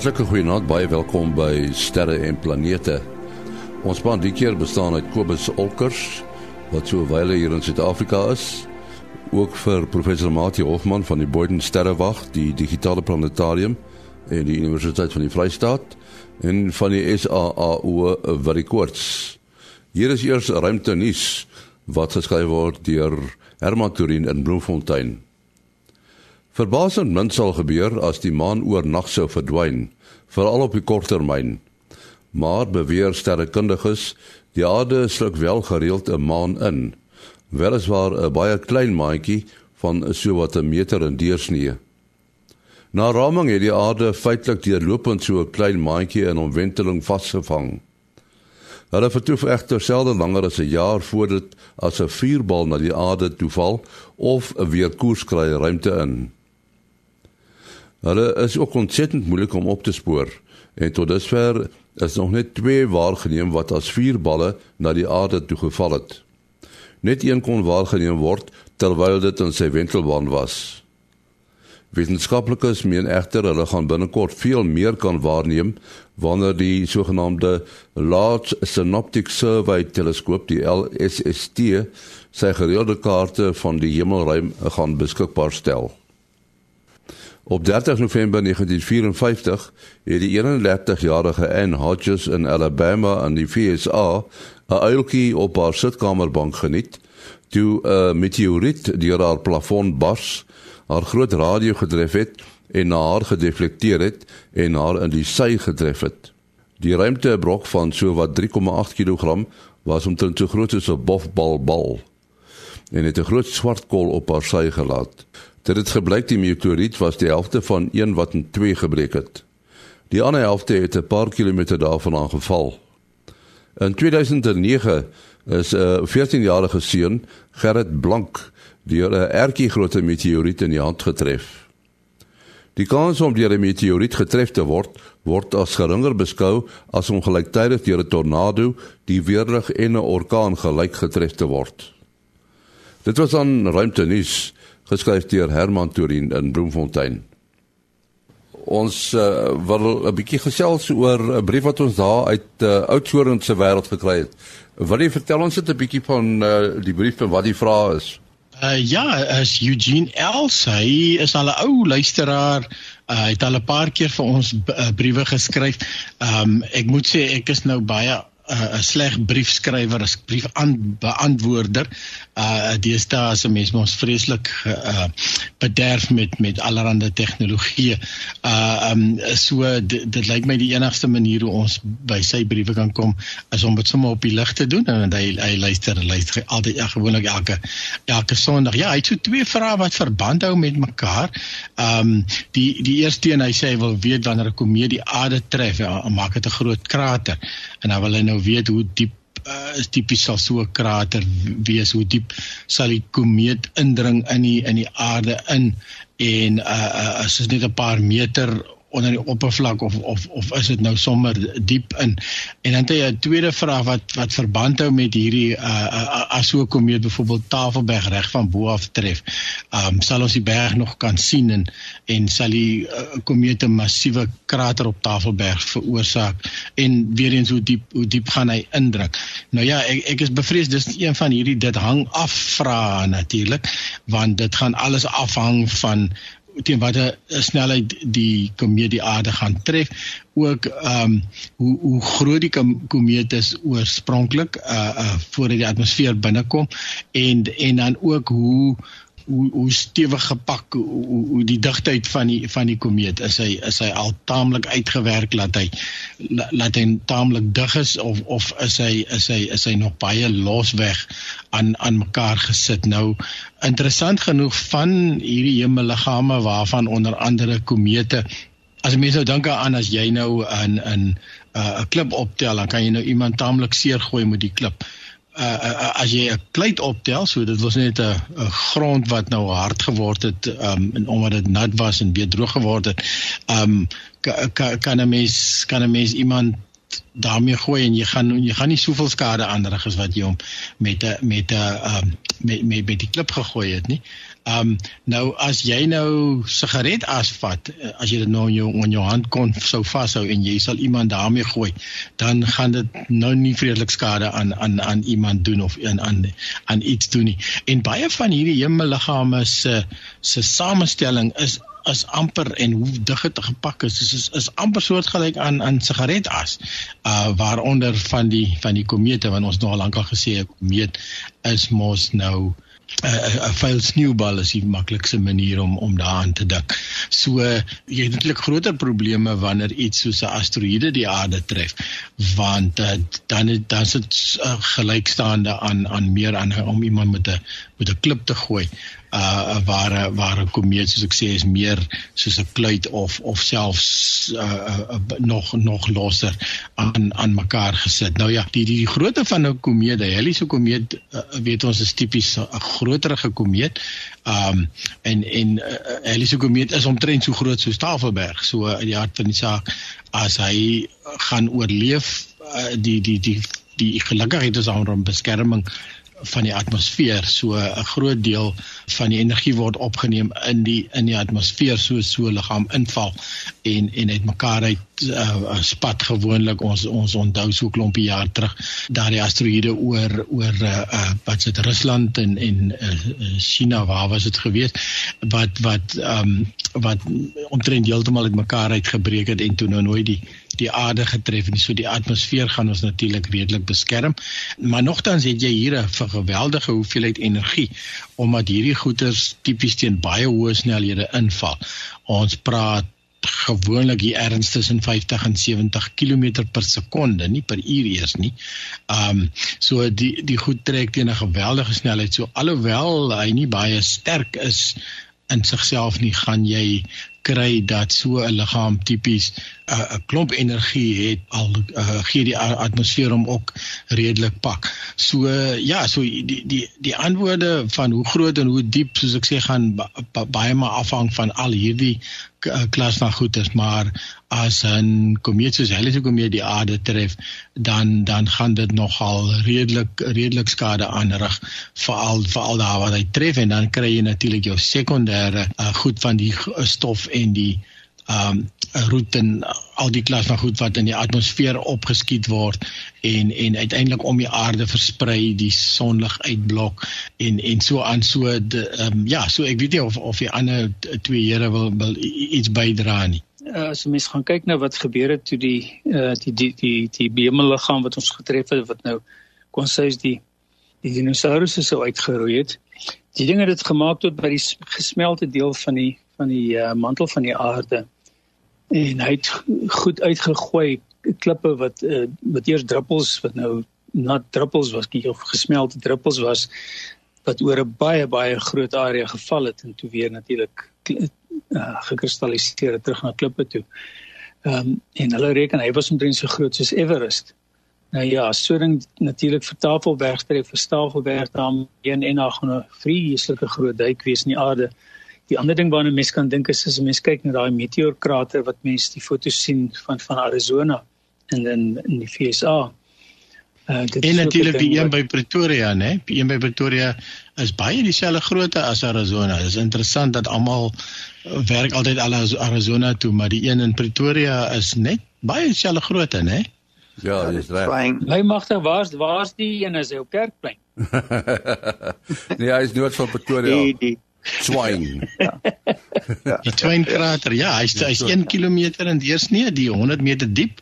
Hartlike goeienaand, baie welkom by Sterre en Planete. Ons span die keer bestaan uit Kobus Olkers wat so wyle hier in Suid-Afrika is, ook vir professor Mati Hofman van die Boden Sterrewag, die digitale planetarium en die Universiteit van die Vrystaat en van die SAAU Varikoorts. Hier is eers ruimte nuus wat geskryf word deur Herman Turin in Bloemfontein. Verbasend min sal gebeur as die maan oornag sou verdwyn, veral op die korttermyn. Maar beweer sterrekundiges, die aarde sluk wel gereeld 'n maan in, weliswaar 'n baie klein maatjie van so wat 'n meter in deursnee. Na raming het die aarde feitelik deurlopend so 'n klein maatjie in omwenteling vasgevang. Hulle vertoef egter selde langer as 'n jaar voordat as 'n vuurbal na die aarde toeval of weer koers kry ruimte in. Hulle is ook ontsettend moeilik om op te spoor en tot dusver is nog net twee waargeneem wat as vuurballe na die aarde toe geval het. Net een kon waargeneem word terwyl dit in sy wentelbaan was. Wetenskaplikes meen egter hulle gaan binnekort veel meer kan waarneem wanneer die sogenaamde Large Synoptic Survey teleskoop die LSST sy gereelde kaarte van die hemelruim gaan beskikbaar stel. Op 30 November 1954 het die 31-jarige Anne Hodges in Alabama in die VSA 'n uiltjie op haar sitkamerbank geniet toe 'n meteoriet deur haar plafon bars, haar groot radio gedref het en na haar gedeflekteer het en haar in die sy gedref het. Die ruimtebrok van so wat 3,8 kg was omtrent so groot as 'n bofbalbal en het 'n groot swart kol op haar sy gelaat. Dit het gebleik die meteoriet was die helfte van een wat in twee gebreek het. Die ander helfte het 'n paar kilometer daarvan aangeval. In 2009 is 'n 14-jarige seun, Gerrit Blank, deur 'n ergie groot meteoriet in die hand getref. Die kans om deur 'n meteoriet getref te word, word as geringer beskou as om gelyktydig deur 'n tornado, die weerlig en 'n orkaan gelyk getref te word. Dit was dan ruimte nuus geskryf deur Herman Turin in Bloemfontein. Ons uh, wil 'n bietjie gesels oor 'n brief wat ons daar uit uh, Oudtshoorn se wêreld gekry het. Wil jy vertel ons net 'n bietjie van uh, die brief en wat die vraag is? Uh, ja, as Eugene Els, hy is al 'n ou luisteraar. Uh, hy het al 'n paar keer vir ons briewe geskryf. Um ek moet sê ek is nou baie 'n uh, sleg briefskrywer as briefbeantwoorder. Uh deesdae as 'n mens mos vreeslik uh bederf met met allerlei tegnologie. Uh um so dit, dit lyk my die enigste manier hoe ons by sy briewe kan kom is om dit sommer op die lig te doen en hy hy luister luister altyd ja gewoonlik elke elke Sondag. Ja, hy het so twee vrae wat verband hou met mekaar. Um die die eerste een hy sê hy wil weet wanneer 'n komeet die aarde tref en maak dit 'n groot krater en dan wil hy nou weet hoe diep uh, is tipies sal so 'n krater wees hoe diep sal die komeet indring in die in die aarde in en uh, uh, as dit net 'n paar meter onder die oppervlak of of of is dit nou sommer diep in en dan het jy 'n tweede vraag wat wat verband hou met hierdie uh, uh as so 'n komeet byvoorbeeld Tafelberg reg van bo af tref. Um sal ons die berg nog kan sien en en sal die uh, komeet 'n massiewe krater op Tafelberg veroorsaak en weer eens hoe diep hoe diep gaan hy indruk. Nou ja, ek ek is bevrees dis een van hierdie dit hang af vra natuurlik want dit gaan alles afhang van teen watter snelheid die komeet die aarde gaan tref ook ehm um, hoe hoe groot die komeet is oorspronklik uh uh voordat die atmosfeer binnekom en en dan ook hoe hoe hoe stewig gepak hoe, hoe die digtheid van die van die komeet is hy is hy al taamlik uitgewerk laat hy laat hy taamlik dig is of of is hy is hy is hy nog baie losweg aan aan mekaar gesit nou interessant genoeg van hierdie hemelliggame waarvan onder andere komete as mense nou dink aan as jy nou in in 'n uh, klip optel dan kan jy nou iemand taamlik seer gooi met die klip uh, uh, as jy 'n kleit optel, so dit was net 'n grond wat nou hard geword het um en omdat dit nat was en weer droog geword het. Um kan 'n mens kan 'n mens iemand daarmee gooi en jy gaan jy gaan nie soveel skade aanrig as wat jy hom met 'n met 'n um met met met die klip gegooi het nie. Ehm um, nou as jy nou sigaret as vat, eh, as jy dit nou in jou in jou hand kon sou vashou en jy sal iemand daarmee gooi, dan gaan dit nou nie vredelik skade aan aan aan iemand doen of aan aan aan iets doen nie. En baie van hierdie hemelliggame se se samestelling is is amper en hoe dig dit gepak is is is, is amper soortgelyk aan aan sigaretas uh waaronder van die van die komete wat ons nou al lankal gesê het komeet is mos nou 'n uh, 'n vuil sneeubal is die maklikste manier om om daaraan te dik. So jy het eintlik groter probleme wanneer iets soos 'n asteroïde die aarde tref want uh, dan dan is dit uh, gelykstaande aan aan meer aan om iemand met 'n met 'n klip te gooi uh waar waar 'n komeet soos ek sê is meer soos 'n kluit of of selfs uh, uh, uh nog nog losser aan aan mekaar gesit. Nou ja, die die, die grootte van 'n komeet, Halley se komeet, uh, weet ons is tipies 'n groterige komeet. Um en en uh, Halley se komeet is omtrent so groot soos Tafelberg. So in uh, die hart van die saak as hy gaan oorleef uh, die die die die gelukkigheid is aan hom beskerming van die atmosfeer. So 'n groot deel van die energie word opgeneem in die in die atmosfeer so so liggaam inval en en uit mekaar uit uh, spat gewoonlik ons ons onthou so klompie jaar terug daardie asteroïde oor oor uh, uh, wat sit Rusland en en uh, China waar was dit gewees wat wat um, wat omtrent heeltemal uit mekaar uitgebreek het en toe nou nooit die die aarde getref en so die atmosfeer gaan ons natuurlik redelik beskerm. Maar nogtans het jy hier 'n geweldige hoeveelheid energie omdat hierdie goeters tipies teen baie hoë snelhede inval. Ons praat gewoonlik hier erns tussen 50 en 70 km per sekonde, nie per uur eers nie. Um so die die goed trek teen 'n geweldige snelheid. So alhoewel hy nie baie sterk is in sigself nie, gaan jy kry dat so 'n liggaam tipies 'n uh, 'n klomp energie het al uh, gee die atmosfeer hom ook redelik pak. So uh, ja, so die die die antwoorde van hoe groot en hoe diep soos ek sê gaan baie maar afhang van al hierdie uh, klas van goeders, maar as 'n komeet soos hulle se komeet die aarde tref, dan dan gaan dit nogal redelik redelik skade aanrig veral veral daar waar hy tref en dan kry jy natuurlik jou sekondêre uh, goed van die stof en die ehm um, roet en al die klas van goed wat in die atmosfeer opgeskiet word en en uiteindelik om die aarde versprei die sonlig uitblok en en so aan. So ehm um, ja so ek weet nie of of die ander twee here wil wil iets bydra nie. Uh, as mens gaan kyk nou wat gebeur het toe die uh, die die die die bemelliggaam wat ons getref het wat nou kon sê is die die dinosourusse sou uitgeroei het. Die dinge het dit gemaak tot by die gesmelte deel van die van die uh, mantel van die aarde en hy het goed uitgegooi klippe wat uh, wat eers druppels wat nou nat druppels was of gesmelte druppels was wat oor 'n baie baie groot area geval het en toe weer natuurlik uh, gekristalliseer terug na klippe toe. Ehm um, en hulle reken hy was omtrent so groot soos Everest. Nou ja, so ding natuurlik vir Tafelberg tref vir Tafelberg dan een en ag 'n vreeslike groot duik wees in die aarde. Die ander ding waarna mense kan dink is as 'n mens kyk na daai meteoorkrater wat mense die foto's sien van van Arizona en in in die VSA. Uh, en natuurlik die een by Pretoria, né? Die een by Pretoria is baie dieselfde grootte as Arizona. Dit is interessant dat almal werk altyd al Arizona toe, maar die een in Pretoria is net baie dieselfde grootte, né? Ja, dis reg. Hy magtig, waar's waar's die een is hy op Kerkplein? nee, hy is noord van Pretoria. Die die Swine. ja. Die Twin krater. Ja, hy's hy's 1 km in deursnee, die 100 meter diep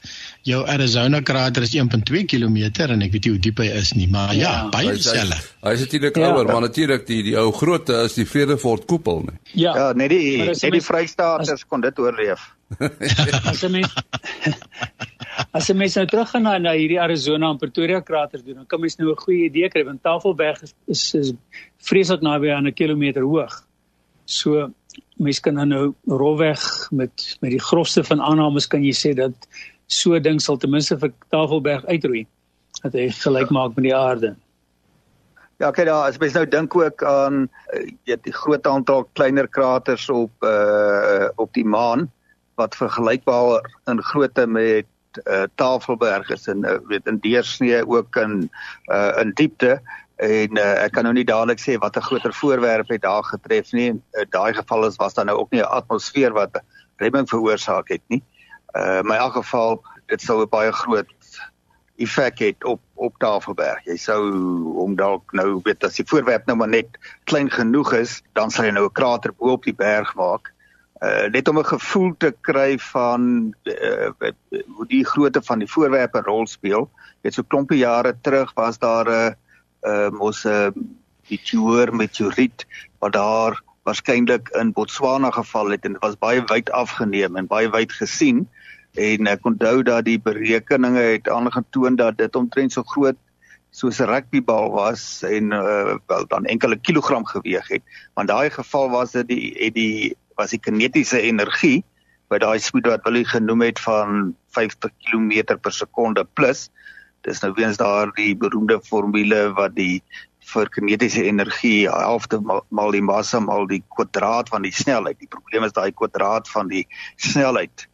jou Arizona krater is 1.2 km en ek weet nie hoe diep hy is nie, maar ja, ja baie dieselfde. Hy is natuurlik ja. ouer, maar natuurlik die die ou grootte is die Vredefort koepel, nee. Ja, ja net die net die Vrystaaters kon dit oorleef. as jy mens As jy mens nou terug gaan na, na hierdie Arizona en Pretoria krater doen, dan kan mens nou 'n goeie idee kry want Tafelberg is is, is vreeslik naby aan 'n kilometer hoog. So mens kan dan nou rolweg met met die grofste van aannames kan jy sê dat so ding sal ten minste vir Tafelberg uitroei dat hy gelyk maak met die aarde. Ja, kyk daar, as mens nou dink ook aan eh, weet die groot aantal kleiner kraters op uh op die maan wat vergelykbaar in grootte met uh, Tafelberg is en uh, weet in deursnee ook in uh in diepte en uh, ek kan nou nie dadelik sê wat 'n groter voorwerp het daar getref nie. In uh, daai geval is was daar nou ook nie 'n atmosfeer wat remming veroorsaak het nie. Uh in elk geval dit sou 'n baie groot effek het op op Tafelberg. Jy sou hom dalk nou weet as die voorwerp nou maar net klein genoeg is, dan sal jy nou 'n krater bo op die berg maak. Uh net om 'n gevoel te kry van uh, hoe die grootte van die voorwerp 'n rol speel. Dit so klompie jare terug was daar 'n uh, mos 'n uh, meteoor meteoriet wat daar waarskynlik in Botswana geval het en dit was baie wyd afgeneem en baie wyd gesien en ek onthou dat die berekeninge het aangetoon dat dit omtrent so groot soos 'n rugbybal was en uh, wel dan enkele kilogram geweg het want daai geval was dit die het die was die kinetiese energie by daai spoed wat hulle genoem het van 50 km per sekonde plus dis nou weens daardie beroemde formule wat die vir kinetiese energie halfte mal die massa mal die kwadraat van die snelheid. Die probleem is daai kwadraat van die snelheid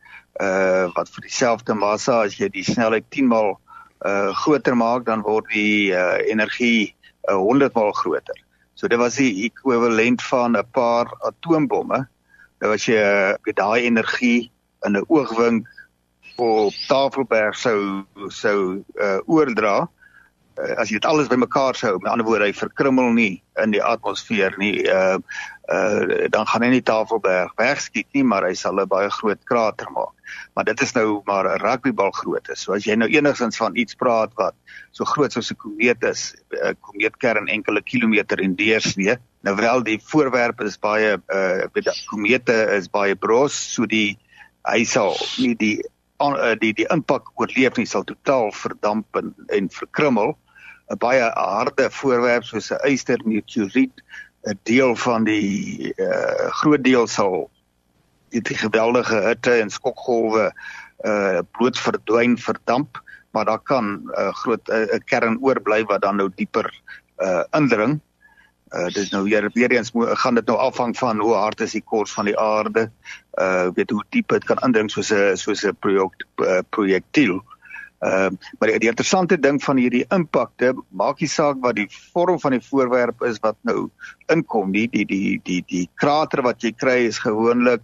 uh wat vir dieselfde massa as jy die snelheid 10 mal uh groter maak dan word die uh energie uh, 100 mal groter. So dit was die ekwivalent van 'n paar atoombomme. As jy uh, daai energie in 'n oogwink op Tafelberg sou sou uh, oordra. Uh, as jy dit alles bymekaar sou met ander woorde hy verkrummel nie in die atmosfeer nie uh, uh, dan gaan hy nie Tafelberg wegskiet nie maar hy sal 'n baie groot krater maak. Maar dit is nou maar 'n rugbybal grootte. So as jy nou enigstens van iets praat wat so groot soos 'n komeet is 'n komeetkern enkele kilometer in deursnee nou wel die voorwerp is baie uh, komete is baie bros so die hy sal nie die uh, die die impak oorleef nie sal totaal verdamp en, en verkrummel. 'n baie harde voorwerp soos 'n yster meteoriet 'n deel van die uh, groot deel sal die, die geweldige hitte en skokgolwe uh bloot verdwyn verdamp maar daar kan 'n uh, groot 'n uh, kern oorbly wat dan nou dieper uh indring dis nou weer weer eens gaan dit nou afhang van hoe hard is die kors van die aarde. Uh weet hoe diep dit kan indring soos 'n soos 'n projek uh, projektiel. Uh maar die, die interessante ding van hierdie impakte maak nie saak wat die vorm van die voorwerp is wat nou inkom nie. Die die die die krater wat jy kry is gewoonlik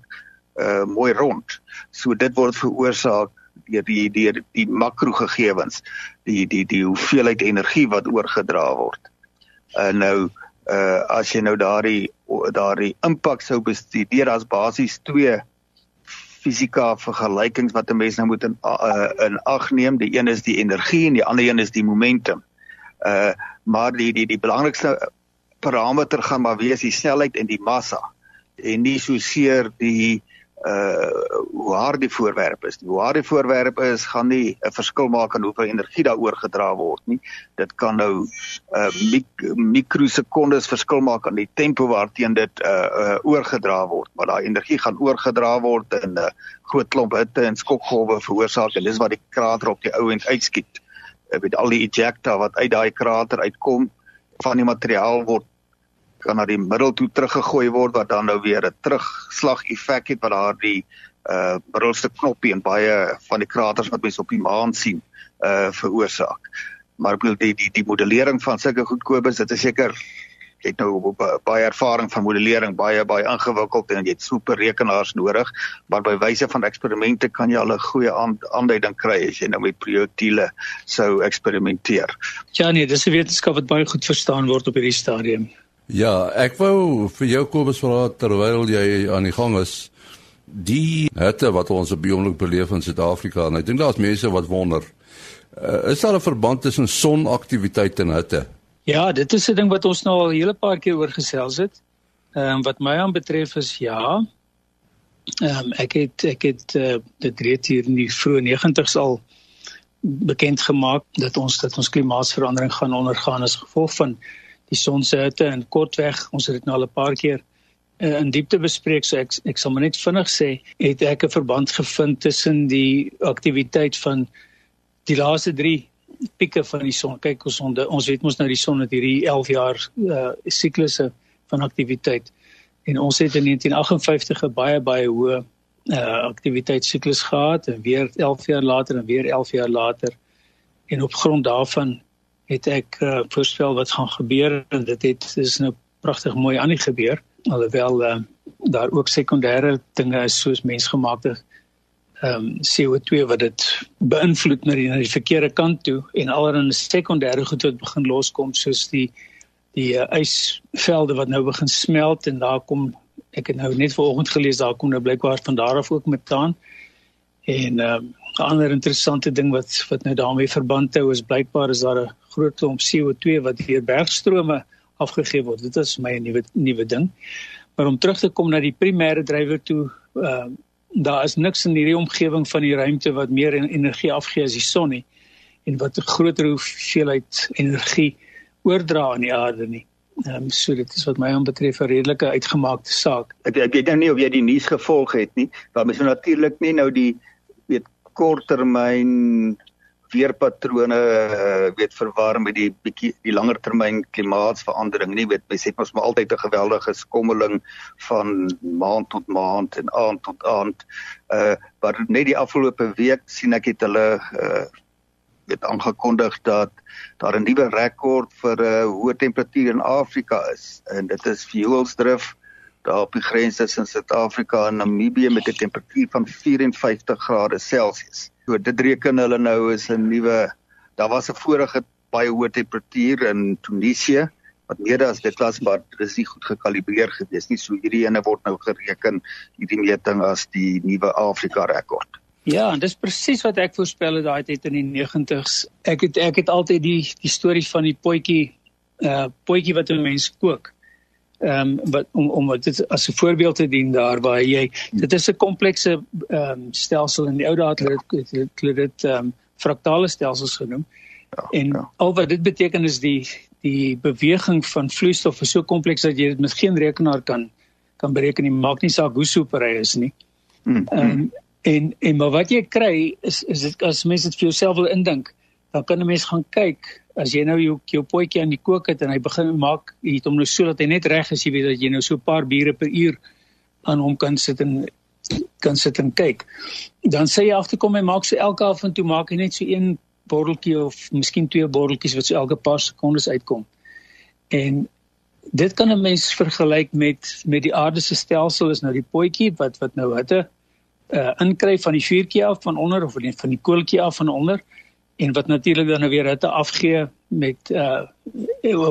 uh mooi rond. So dit word veroorsaak die deur die, die makrogegewens, die die die hoeveelheid energie wat oorgedra word. Uh nou uh as jy nou daardie daardie impak sou bestudeer as basies twee fisika vergelykings wat 'n mens nou moet in uh, in ag neem. Die een is die energie en die ander een is die momentum. Uh maar die die die belangrikste parameter gaan maar wees die snelheid en die massa en nie so seer die uh hoe hard die voorwerp is. Hoe hard die voorwerp is, gaan nie 'n verskil maak aan hoeveel energie daaroor gedra word nie. Dit kan nou uh mik mikrosekondes verskil maak aan die tempo waarteen dit uh uh oorgedra word, maar daai energie gaan oorgedra word in 'n uh, groot klomp hitte en skokgolwe veroorsaak en dis wat die krater op die ou end uitskiet. Ek weet al die ejecta wat uit daai krater uitkom van die materiaal word kan na die middel toe teruggegooi word wat dan nou weer 'n terugslag effek het wat daardie uh middelste knoppie en baie van die kraters wat mense op die maan sien uh veroorsaak. Maar ek bedoel die die die modellering van sulke goedkopes, dit is seker het nou baie ervaring van modellering, baie baie ingewikkeld en jy het super rekenaars nodig, maar by wyse van eksperimente kan jy al 'n goeie aanduiding kry as jy nou met projektiele sou eksperimenteer. Ja nee, dis 'n wetenskap wat baie goed verstaan word op hierdie stadium. Ja, ek wou vir jou Kobus vra terwyl jy aan die gang is die hitte wat ons op oomblik beleef in Suid-Afrika en ek dink daar's mense wat wonder uh, is daar 'n verband tussen sonaktiwiteit en hitte? Ja, dit is 'n ding wat ons nou al 'n hele paar keer oor gesels het. Ehm um, wat my aan betref is ja. Ehm um, ek het ek het uh, dit reeds hier in die vroeë 90's al bekend gemaak dat ons dat ons klimaatsverandering gaan ondergaan as gevolg van die son se hitte en kortweg ons het dit nou al 'n paar keer uh, in diepte bespreek so ek ek sal maar net vinnig sê het ek 'n verband gevind tussen die aktiwiteit van die laaste 3 pieke van die son. Kyk ons onder, ons weet mos nou die son het hierdie 11 jaar uh, siklusse van aktiwiteit en ons het in 1958 'n baie baie hoë uh, aktiwiteitssiklus gehad en weer 11 jaar later en weer 11 jaar later. En op grond daarvan het ek uh, voorspel wat gaan gebeur. En dit het is nou pragtig mooi aan die gebeur. Alhoewel uh, daar ook sekondêre dinge is soos mensgemaakte ehm um, CO2 wat dit beïnvloed na die, na die verkeerde kant toe en allerlei sekondêre goed wat begin loskom soos die die uh, ysvelde wat nou begin smelt en daar kom ek het nou net vanoggend gelees daar kom nou blykbaar van daar af ook metaan. En ehm um, 'n ander interessante ding wat wat nou daarmee verband hou is blykbaar is daar 'n groot klomp CO2 wat deur bergstrome afgegee word. Dit is my nuwe nuwe ding. Maar om terug te kom na die primêre drywer toe, uh daar is niks in hierdie omgewing van die ruimte wat meer energie afgee as die son nie en wat 'n groter hoeveelheid energie oordra aan die aarde nie. Ehm um, so dit is wat my aanbetref 'n redelike uitgemaakte saak. Ek ek weet nou nie of jy die nuus gevolg het nie, maar mens moet natuurlik nie nou die weet korttermyn weerpatrone uh, weet verwar met die bietjie die langer termyn klimaatsverandering nie weet mens het mos maar altyd 'n geweldige skommeling van maand tot maand en aand tot aand uh maar net die afgelope week sien ek het hulle uh weet aangekondig dat daar 'n nuwe rekord vir 'n uh, hoë temperatuur in Afrika is en dit is fuelsdrif daar op die grens tussen Suid-Afrika en Namibië met 'n temperatuur van 54 grade Celsius. So dit reken hulle nou is 'n nuwe daar was 'n vorige baie hoë temperatuur in Tunesië wat meer as dit was maar dit is nie goed gekalibreer gewees nie. So hierdie ene word nou gereken hierdie meting as die nuwe Afrika rekord. Ja, en dis presies wat ek voorspel het daai tyd in die 90s. Ek het ek het altyd die die storie van die potjie uh potjie wat 'n mens kook ehm um, wat om om dit as 'n voorbeeld te dien daar waar jy dit is 'n komplekse ehm um, stelsel in die ou dae het dit dit ehm um, fraktale stelsels genoem. Ja, en ja. al wat dit beteken is die die beweging van vloeistof is so kompleks dat jy dit met geen rekenaar kan kan bereken nie. Maak nie saak hoe super hy is nie. Mm, ehm mm, um, en en maar wat jy kry is is dit as mense dit vir jouself wil indink, dan kan 'n mens gaan kyk as jy nou jou jou potjie aan die kook het en hy begin maak jy het hom nou so dat hy net reg is jy weet dat jy nou so 'n paar bure per uur aan hom kan sit en kan sit en kyk. Dan sê jy agterkom hy maak so elke af en toe maak hy net so een botteltjie of miskien twee botteltjies wat so elke paar sekondes uitkom. En dit kan 'n mens vergelyk met met die aarde se stelsel is nou die potjie wat wat nou hitte uh, inkry van die vuurtjie af van onder of van die koeltjie af van onder en wat natuurlik dan weer hitte afgee met uh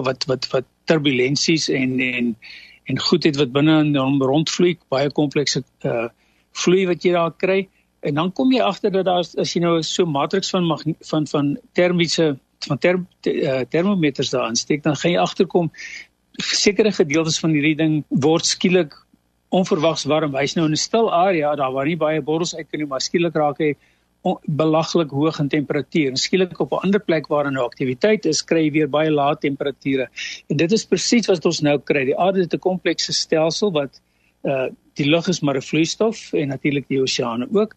wat wat wat turbulensies en en en goedheid wat binne in hom rondvloei, baie komplekse uh vloei wat jy daar kry. En dan kom jy agter dat daar as jy nou so matriks van van van termiese van term, uh, termometers daar aansteek, dan gaan jy agterkom sekere gedeeltes van hierdie ding word skielik onverwags warm. Hy's nou in 'n stil area, daar waar nie baie borrels uit kan nie, maar skielik raak hy belaglik hoog in temperatuur. Skielik op 'n ander plek waar daar nou aktiwiteit is, kry jy weer baie lae temperature. En dit is presies wat ons nou kry. Die aarde het 'n komplekse stelsel wat uh die lug is maar 'n vloeistof en natuurlik die oseane ook.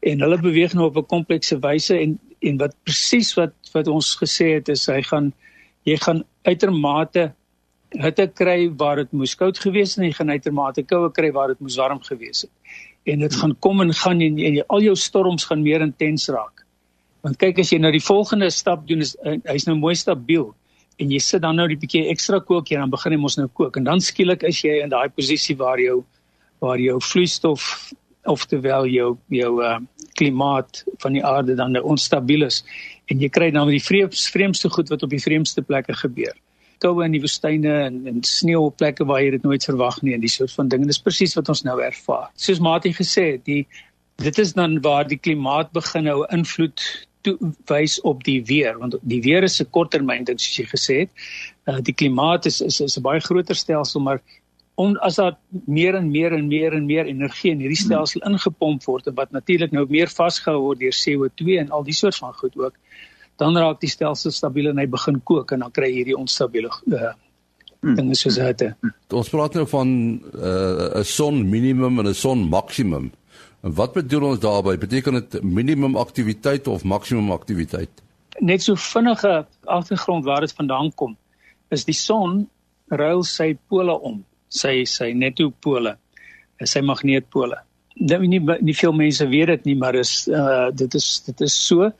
En hulle beweeg nou op 'n komplekse wyse en en wat presies wat wat ons gesê het is hy gaan jy gaan uitermate hitte kry waar dit moes koud gewees het en jy gaan uitermate koue kry waar dit moes warm gewees het en dit gaan kom en gaan en, en al jou storms gaan meer intens raak. Want kyk as jy nou die volgende stap doen is uh, hy's nou mooi stabiel en jy sit dan nou die bietjie ekstra kook en dan begin hy mos nou kook. En dan skielik is jy in daai posisie waar jou waar jou vloeistof oftewel jou jou uh, klimaat van die aarde dan nou onstabiel is. En jy kry dan die vreemdste goed wat op die vreemdste plekke gebeur koue in die woestyne en en sneeu op plekke waar jy dit nooit verwag nie en die soort van dinge. Dis presies wat ons nou ervaar. Soos Mati gesê het, die dit is dan waar die klimaat begin nou invloed wys op die weer want die weer is 'n korttermyn ding soos jy gesê het. Uh, die klimaat is is is 'n baie groter stelsel maar om as daar meer en meer en meer en meer energie in hierdie stelsel ingepomp word en wat natuurlik nou meer vasgehou word deur CO2 en al die soort van goed ook dan raak die stelsel stabiel en hy begin kook en dan kry jy hierdie onstabiele uh, dinge soos hitte. Ons praat nou van uh, 'n uh, son minimum en 'n son maksimum. En wat bedoel ons daarmee? Beteken dit minimum aktiwiteit of maksimum aktiwiteit? Net so vinnige agtergrond waar dit vandaan kom, is die son ruil sy pole om, sy sy netopole, sy magneetpole. Nou nie nie veel mense weet dit nie, maar is uh dit is dit is so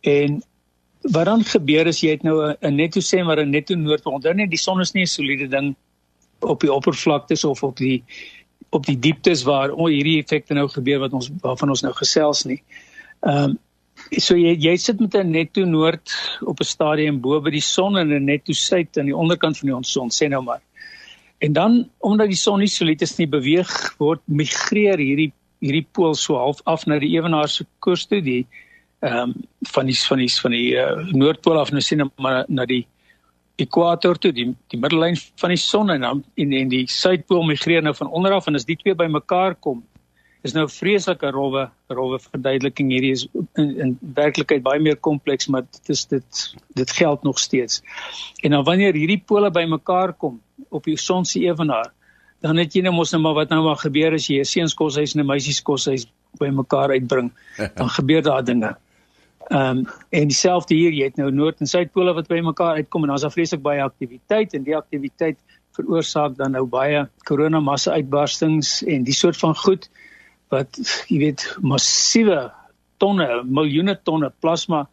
en wat dan gebeur is jy het nou 'n netto sê maar 'n netto noordpool. Onthou net die son is nie 'n soliede ding op die oppervlaktes of op die op die dieptes waar oh, hierdie effekte nou gebeur wat ons waarvan ons nou gesels nie. Ehm um, so jy jy sit met 'n netto noord op 'n stadium bo by die son en 'n netto suid aan die onderkant van die son sê nou maar. En dan omdat die son nie solied is nie beweeg word migreer hierdie hierdie pool so half af na die ewenaar se koers toe die ehm um, van die van die van die uh, noordpool af nou sien maar na die ekwator toe die die middellyn van die son en dan en, en die suidpool migreer nou van onder af en as die twee bymekaar kom is nou vreeslike rowwe rowwe verduideliking. Hierdie is in, in werklikheid baie meer kompleks maar dit is dit dit geld nog steeds. En dan wanneer hierdie pole bymekaar kom op die son se ewenaar dan het jy nou mos nou maar wat nou maar gebeur as jy 'n seunskoshuis en 'n meisieskoshuis bymekaar uitbring dan gebeur daar dinge Ehm um, en dieselfde hier, jy het nou noord en suidpole wat by mekaar uitkom en daar's daar vreeslik baie aktiwiteit en die aktiwiteit veroorsaak dan nou baie koronamassa uitbarstings en die soort van goed wat jy weet massiewe tonne, miljoene tonne plasma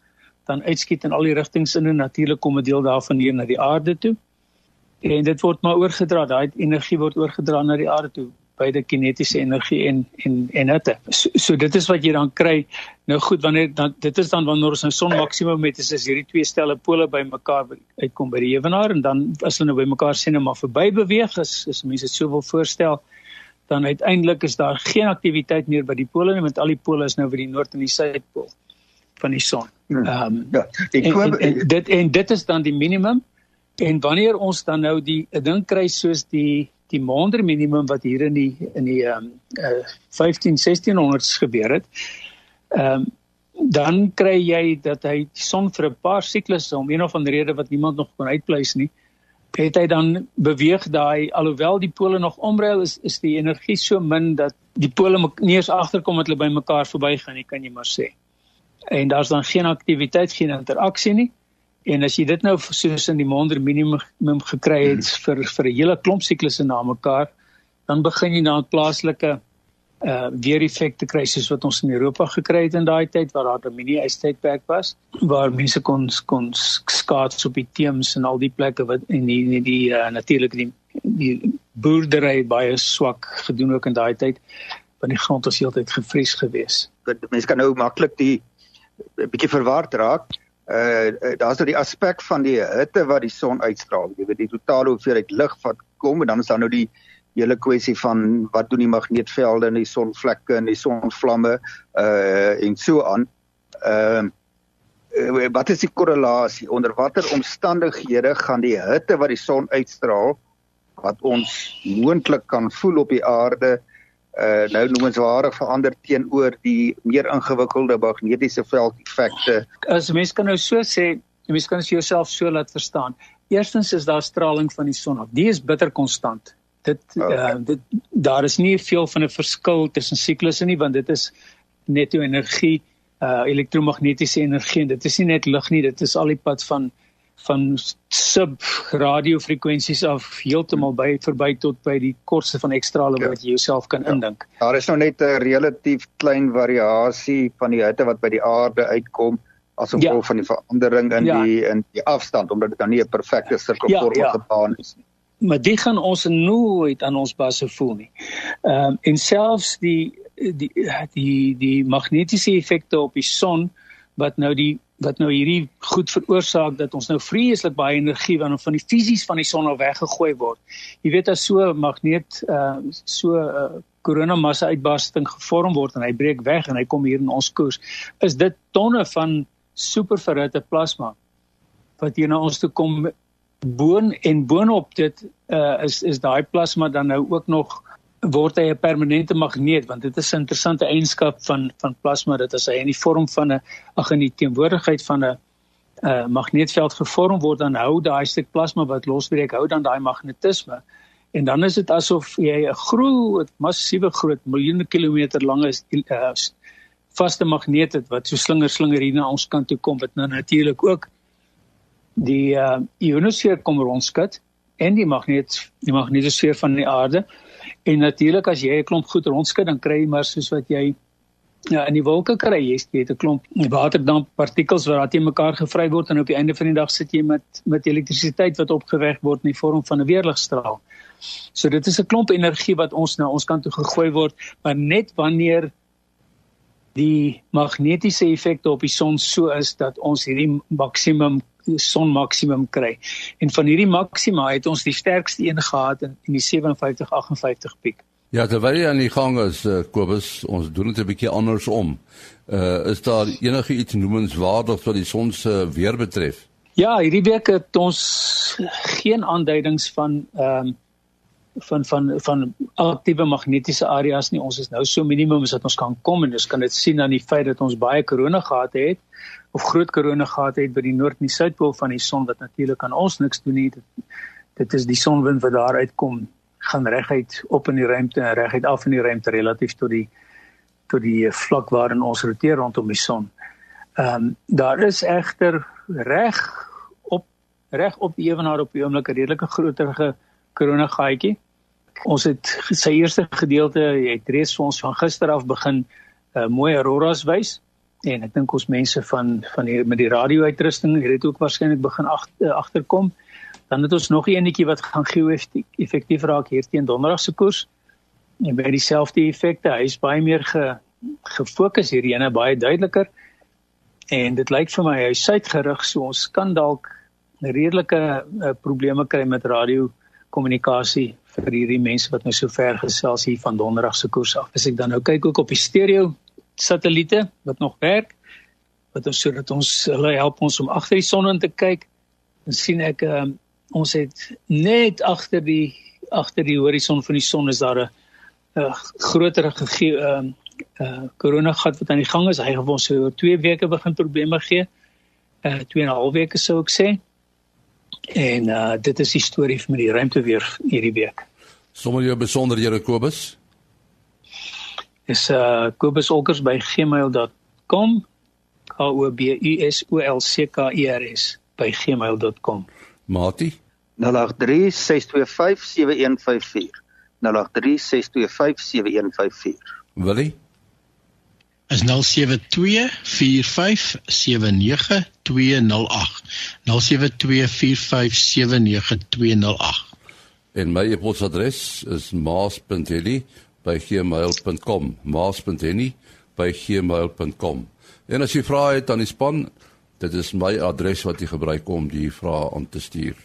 dan uitskiet in al die rigtings in en natuurlik kom 'n deel daarvan hier na die aarde toe. En dit word maar oorgedra, daai energie word oorgedra na die aarde toe beide kinetiese energie en en en hitte. So, so dit is wat jy dan kry. Nou goed, wanneer dan dit is dan wanneer ons 'n son maksimum het, is as hierdie twee stelle pole bymekaar uitkom by die ewenaar en dan as hulle nou bymekaar sien en maar verby beweeg is as mense dit sou wil voorstel, dan uiteindelik is daar geen aktiwiteit meer by die pole nie want al die pole is nou by die noord en die suidpool van die son. Hmm. Ehm um, ja, en, en, en dit en dit is dan die minimum en wanneer ons dan nou die ding kry soos die die maandre minimum wat hier in die in die ehm um, uh, 15 1600s gebeur het. Ehm um, dan kry jy dat hy die son vir 'n paar siklusse om een of ander rede wat niemand nog kon uitpleis nie, het hy dan beweeg daai alhoewel die pole nog omruil is is die energie so min dat die pole nie eens agterkom dat hulle by mekaar verbygaan nie, kan jy maar sê. En daar's dan geen aktiwiteit, geen interaksie nie. En as jy dit nou soos in die maande minimum gekry het hmm. vir vir 'n hele klomp siklusse na mekaar, dan begin jy na 'n plaaslike uh weer effekte kry soos wat ons in Europa gekry het in daai tyd waar daar 'n mini ystydperk was waar mense kon kon skaats op die teems en al die plekke wat en die die, die uh, natuurlik die die boerdery baie swak gedoen ook in daai tyd want die grond was heeltyd gevries geweest. Mense kan nou maklik die 'n bietjie verward raak uh daar's nou die aspek van die hitte wat die son uitstraal. Jy weet die totale hoeveelheid lig wat kom en dan is daar nou die hele kwessie van wat doen die magneetvelde in die sonvlekke en die sonvlamme uh en so aan. Ehm uh, wat is die korrelasie onder watter omstandighede gaan die hitte wat die son uitstraal wat ons moontlik kan voel op die aarde uh nou noemenswaardig verander teenoor die meer ingewikkelde magnetiese veld effekte. As mens kan nou so sê, mens kan jouself so laat verstaan. Eerstens is daar straling van die son af. Die is bitter konstant. Dit okay. uh dit daar is nie veel van 'n verskil tussen siklusse nie want dit is netto energie, uh elektromagnetiese energie en dit is nie net lig nie, dit is al die pad van van sub radiofrekwensies af heeltemal by verby tot by die kortste van ekstrale ja. wat jy jouself kan ja. indink. Daar is nou net 'n relatief klein variasie van die hitte wat by die aarde uitkom as gevolg ja. van die verandering in ja. die in die afstand omdat dit dan nie 'n perfekte sirkelvormige ja, ja. baan is nie. Maar dit gaan ons nooit aan ons basse voel nie. Ehm um, en selfs die die die die magnetiese effekte op die son wat nou die wat nou hierdie goed veroorsaak dat ons nou vreeslik baie energie van van die fisies van die son af weggegooi word. Jy weet as so 'n magneet uh so 'n uh, koronamassa uitbarsting gevorm word en hy breek weg en hy kom hier in ons koers, is dit tonne van superverhitte plasma wat hier na ons toe kom boon en boonop dit uh is is daai plasma dan nou ook nog word hy 'n permanente magneet want dit is 'n interessante eienskap van van plasma. Dit as hy in die vorm van 'n ag in die teenwoordigheid van 'n uh, magneetveld gevorm word dan hou daai stuk plasma wat losbreek hou dan daai magnetisme. En dan is dit asof jy 'n groot massiewe groot miljoene kilometer lange uh, vaste magneet het wat so slinger slinger hier na ons kant toe kom wat nou natuurlik ook die uh, ionosfeer kom rondskud en die magneet die magnetosfeer van die aarde En natuurlik as jy 'n klomp goed rondskud dan kry jy maar soos wat jy ja, in die wolke kry jy het 'n klomp waterdamp partikels wat daar teen mekaar gevry word en op die einde van die dag sit jy met met elektrisiteit wat opgewek word in die vorm van 'n weerligstraal. So dit is 'n klomp energie wat ons na ons kant toe gegooi word, maar net wanneer die magnetiese effekte op die son so is dat ons hierdie maksimum son maksimum kry. En van hierdie maksima het ons die sterkste een gehad in, in die 57 58 piek. Ja, terwyl jy aan die gang is, uh, Kobus, ons doen dit 'n bietjie andersom. Uh is daar enige iets noemenswaardig wat die son se weer betref? Ja, hierdie week het ons geen aanduidings van ehm um, van van van aktiewe magnetiese areas nie. Ons is nou so minimum as wat ons kan kom en ons kan dit sien aan die feit dat ons baie korona gehad het of groot korona gehad het by die noord en die suidpool van die son wat natuurlik aan ons niks doen nie. Dit, dit is die sonwind wat daar uitkom gaan reguit op in die ruimte en reguit af in die ruimte relatief tot die tot die vlak waarin ons roteer rondom die son. Ehm um, daar is egter reg op reg op die ewenaar op die oomblik 'n redelike groterige korona gaatjie. Ons het sy eerste gedeelte het reeds vir ons van gister af begin uh, mooi auroras wys en ek dink ons mense van van hier met die radio uitrusting het ook waarskynlik begin ag, uh, agterkom. Dan het ons nog 'n enetjie wat gaan geo-effektief raak hier teen donderdag se koers. En by dieselfde effekte, hy is baie meer ge, gefokus hierdie ene baie duideliker. En dit lyk vir my hy is suidgerig, so ons kan dalk redelike uh, probleme kry met radio kommunikasie vir hierdie mense wat nou so ver gesels hier van donderdag se koers af. As ek dan nou kyk ook op die stereo satelliete wat nog werk, wat ons sodat ons hulle help ons om agter die son in te kyk, dan sien ek um, ons het net agter die agter die horison van die son is daar 'n groter gegee ehm uh, uh korona gat wat aan die gang is. Hy gaan ons oor 2 weke begin probleme gee. Uh 2 en 'n half weke sou ek sê. En uh dit is die storie van die ruimte weer hierdie week. Sommige jou besonderhede Kobus. Is uh Kobus Olkers by gmail.com. K O B U S O L C K E R S by gmail.com. Mati 0836257154 0836257154 Willie? Is 0724579208 0724579208 En my e-posadres is maas.henny@gmail.com maas.henny@gmail.com En as jy vra het aan die span Dit is my adres wat jy gebruik om die vrae aan te stuur.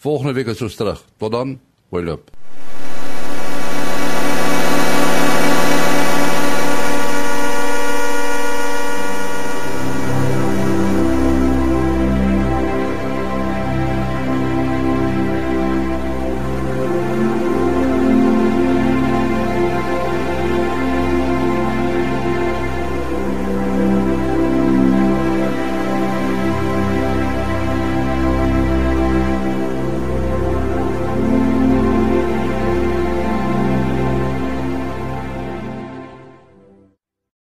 Volgende week is ons terug. Tot dan. Hoi loop.